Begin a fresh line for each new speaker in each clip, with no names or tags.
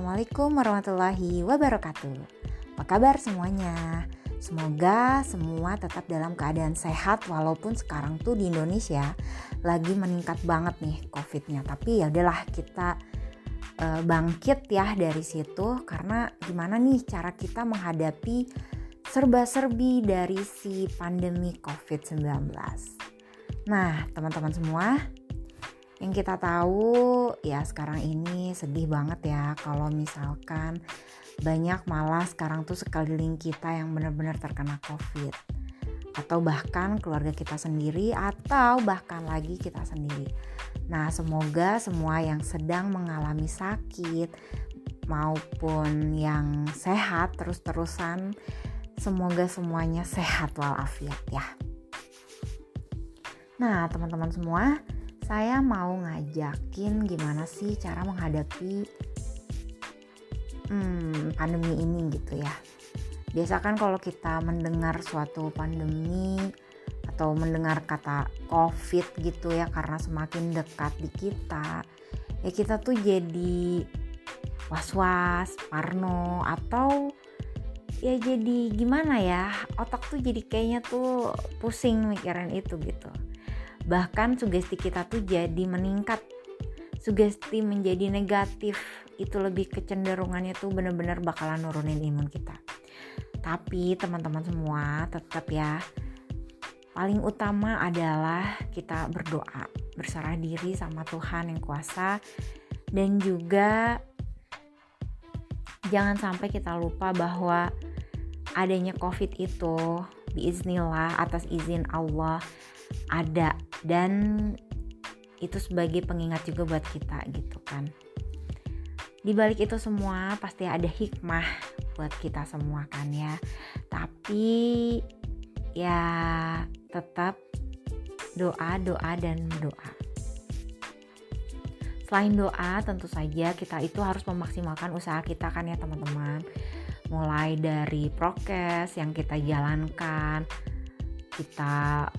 Assalamualaikum warahmatullahi wabarakatuh. Apa kabar semuanya? Semoga semua tetap dalam keadaan sehat walaupun sekarang tuh di Indonesia lagi meningkat banget nih COVID-nya. Tapi ya udahlah kita uh, bangkit ya dari situ karena gimana nih cara kita menghadapi serba-serbi dari si pandemi COVID-19. Nah, teman-teman semua, yang kita tahu ya sekarang ini sedih banget ya kalau misalkan banyak malah sekarang tuh sekeliling kita yang benar-benar terkena covid atau bahkan keluarga kita sendiri atau bahkan lagi kita sendiri. Nah, semoga semua yang sedang mengalami sakit maupun yang sehat terus-terusan semoga semuanya sehat walafiat ya. Nah, teman-teman semua, saya mau ngajakin gimana sih cara menghadapi hmm, pandemi ini gitu ya. Biasa kan kalau kita mendengar suatu pandemi atau mendengar kata COVID gitu ya karena semakin dekat di kita, ya kita tuh jadi was-was, parno atau ya jadi gimana ya otak tuh jadi kayaknya tuh pusing mikirin itu gitu bahkan sugesti kita tuh jadi meningkat. Sugesti menjadi negatif itu lebih kecenderungannya tuh bener-bener bakalan nurunin imun kita. Tapi teman-teman semua tetap ya paling utama adalah kita berdoa berserah diri sama Tuhan yang kuasa. Dan juga jangan sampai kita lupa bahwa adanya covid itu biiznillah atas izin Allah ada dan itu sebagai pengingat juga buat kita gitu kan. Di balik itu semua pasti ada hikmah buat kita semua kan ya. Tapi ya tetap doa doa dan doa selain doa tentu saja kita itu harus memaksimalkan usaha kita kan ya teman-teman. Mulai dari prokes yang kita jalankan kita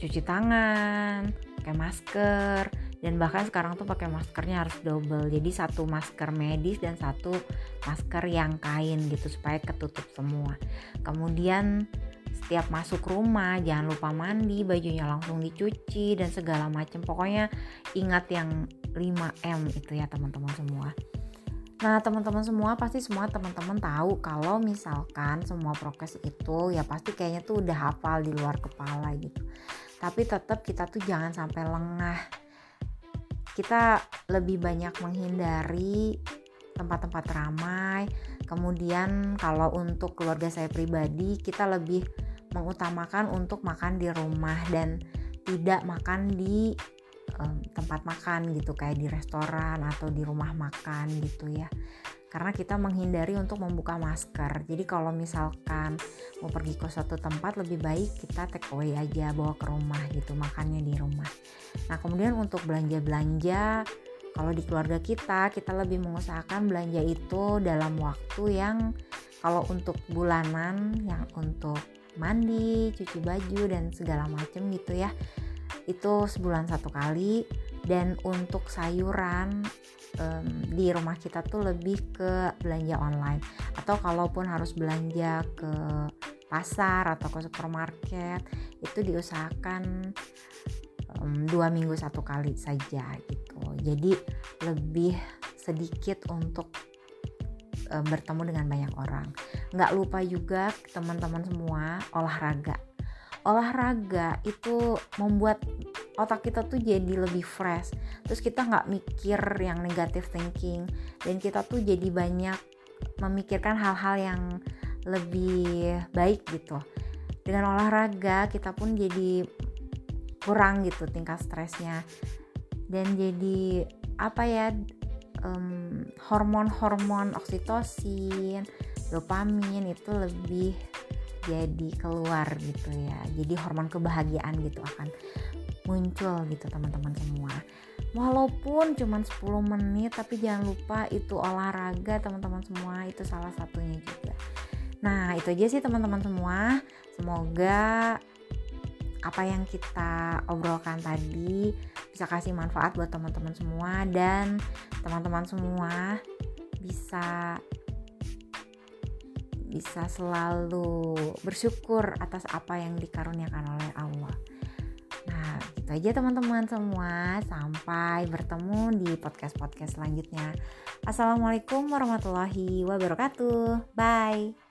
cuci tangan, pakai masker, dan bahkan sekarang tuh pakai maskernya harus double. Jadi satu masker medis dan satu masker yang kain gitu supaya ketutup semua. Kemudian setiap masuk rumah jangan lupa mandi, bajunya langsung dicuci dan segala macam. Pokoknya ingat yang 5M itu ya teman-teman semua. Nah, teman-teman semua pasti semua teman-teman tahu kalau misalkan semua prokes itu ya pasti kayaknya tuh udah hafal di luar kepala gitu. Tapi tetap kita tuh jangan sampai lengah. Kita lebih banyak menghindari tempat-tempat ramai. Kemudian kalau untuk keluarga saya pribadi kita lebih mengutamakan untuk makan di rumah dan tidak makan di um, tempat makan gitu kayak di restoran atau di rumah makan gitu ya karena kita menghindari untuk membuka masker. Jadi kalau misalkan mau pergi ke suatu tempat lebih baik kita take away aja bawa ke rumah gitu makannya di rumah. Nah kemudian untuk belanja-belanja kalau di keluarga kita kita lebih mengusahakan belanja itu dalam waktu yang kalau untuk bulanan yang untuk mandi, cuci baju dan segala macam gitu ya itu sebulan satu kali. Dan untuk sayuran um, di rumah kita tuh lebih ke belanja online. Atau kalaupun harus belanja ke pasar atau ke supermarket itu diusahakan um, dua minggu satu kali saja gitu. Jadi lebih sedikit untuk bertemu dengan banyak orang. Nggak lupa juga teman-teman semua olahraga olahraga itu membuat otak kita tuh jadi lebih fresh. Terus kita nggak mikir yang negatif thinking. Dan kita tuh jadi banyak memikirkan hal-hal yang lebih baik gitu. Dengan olahraga kita pun jadi kurang gitu tingkat stresnya. Dan jadi apa ya um, hormon-hormon oksitosin dopamin itu lebih jadi keluar gitu ya. Jadi hormon kebahagiaan gitu akan muncul gitu teman-teman semua. Walaupun cuma 10 menit tapi jangan lupa itu olahraga teman-teman semua. Itu salah satunya juga. Nah itu aja sih teman-teman semua. Semoga apa yang kita obrolkan tadi bisa kasih manfaat buat teman-teman semua. Dan teman-teman semua bisa bisa selalu bersyukur atas apa yang dikaruniakan oleh Allah. Nah, gitu aja teman-teman semua. Sampai bertemu di podcast-podcast selanjutnya. Assalamualaikum warahmatullahi wabarakatuh. Bye.